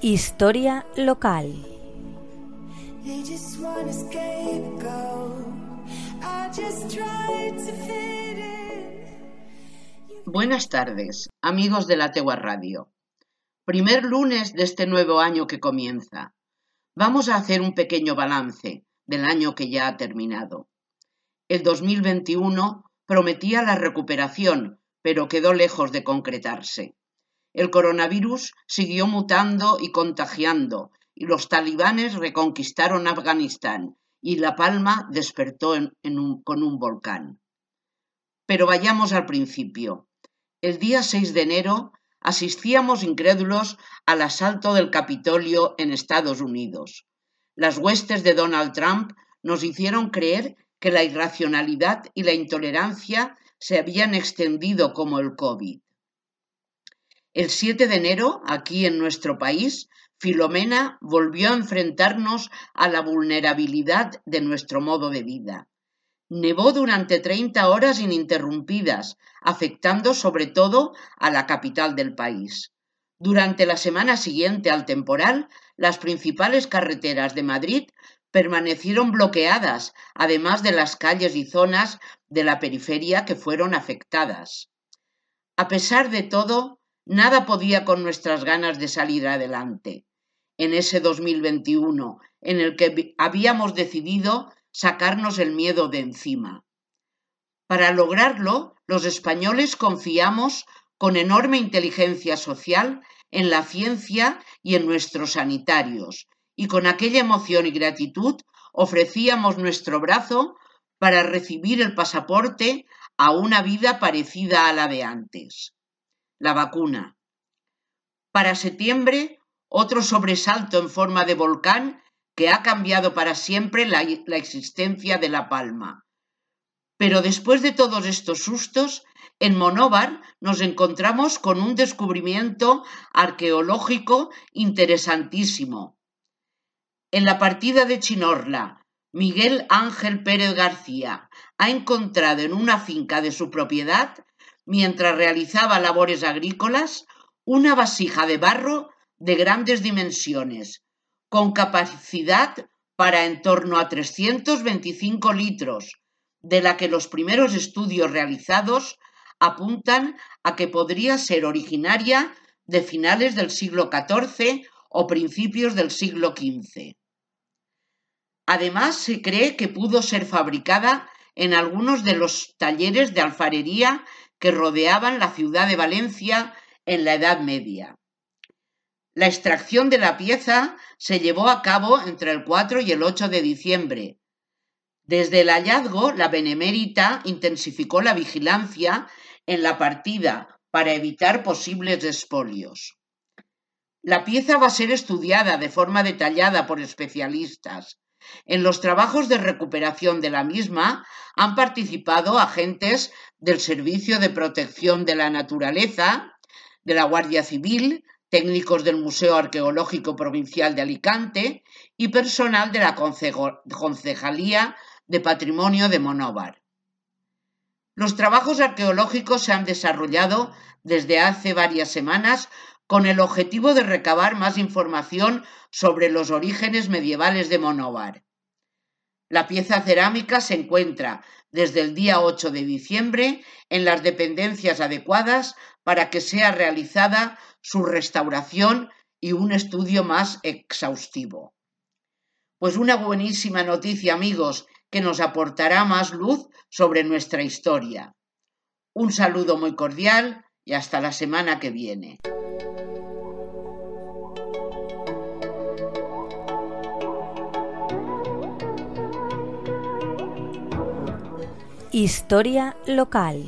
Historia local. Buenas tardes, amigos de la Tegua Radio. Primer lunes de este nuevo año que comienza. Vamos a hacer un pequeño balance del año que ya ha terminado. El 2021 prometía la recuperación, pero quedó lejos de concretarse. El coronavirus siguió mutando y contagiando, y los talibanes reconquistaron Afganistán, y La Palma despertó con un volcán. Pero vayamos al principio. El día 6 de enero asistíamos incrédulos al asalto del Capitolio en Estados Unidos. Las huestes de Donald Trump nos hicieron creer que la irracionalidad y la intolerancia se habían extendido como el COVID. El 7 de enero, aquí en nuestro país, Filomena volvió a enfrentarnos a la vulnerabilidad de nuestro modo de vida. Nevó durante 30 horas ininterrumpidas, afectando sobre todo a la capital del país. Durante la semana siguiente al temporal, las principales carreteras de Madrid permanecieron bloqueadas, además de las calles y zonas de la periferia que fueron afectadas. A pesar de todo, nada podía con nuestras ganas de salir adelante en ese 2021 en el que habíamos decidido sacarnos el miedo de encima. Para lograrlo, los españoles confiamos con enorme inteligencia social en la ciencia y en nuestros sanitarios, y con aquella emoción y gratitud ofrecíamos nuestro brazo para recibir el pasaporte a una vida parecida a la de antes. La vacuna. Para septiembre, otro sobresalto en forma de volcán que ha cambiado para siempre la, existencia de La Palma. Pero después de todos estos sustos, en Monóvar nos encontramos con un descubrimiento arqueológico interesantísimo. En la partida de Chinorla, Miguel Ángel Pérez García ha encontrado en una finca de su propiedad, mientras realizaba labores agrícolas, una vasija de barro de grandes dimensiones, con capacidad para en torno a 325 litros, de la que los primeros estudios realizados apuntan a que podría ser originaria de finales del siglo XIV o principios del siglo XV. Además, se cree que pudo ser fabricada en algunos de los talleres de alfarería que rodeaban la ciudad de Valencia en la Edad Media. La extracción de la pieza se llevó a cabo entre el 4 y el 8 de diciembre. Desde el hallazgo, la Benemérita intensificó la vigilancia en la partida para evitar posibles espolios. La pieza va a ser estudiada de forma detallada por especialistas. En los trabajos de recuperación de la misma han participado agentes del Servicio de Protección de la Naturaleza, de la Guardia Civil, técnicos del Museo Arqueológico Provincial de Alicante y personal de la Concejalía de Patrimonio de Monóvar. Los trabajos arqueológicos se han desarrollado desde hace varias semanas con el objetivo de recabar más información sobre los orígenes medievales de Monóvar. La pieza cerámica se encuentra desde el día 8 de diciembre en las dependencias adecuadas para que sea realizada su restauración y un estudio más exhaustivo. Pues una buenísima noticia, amigos, que nos aportará más luz sobre nuestra historia. Un saludo muy cordial y hasta la semana que viene. Historia local.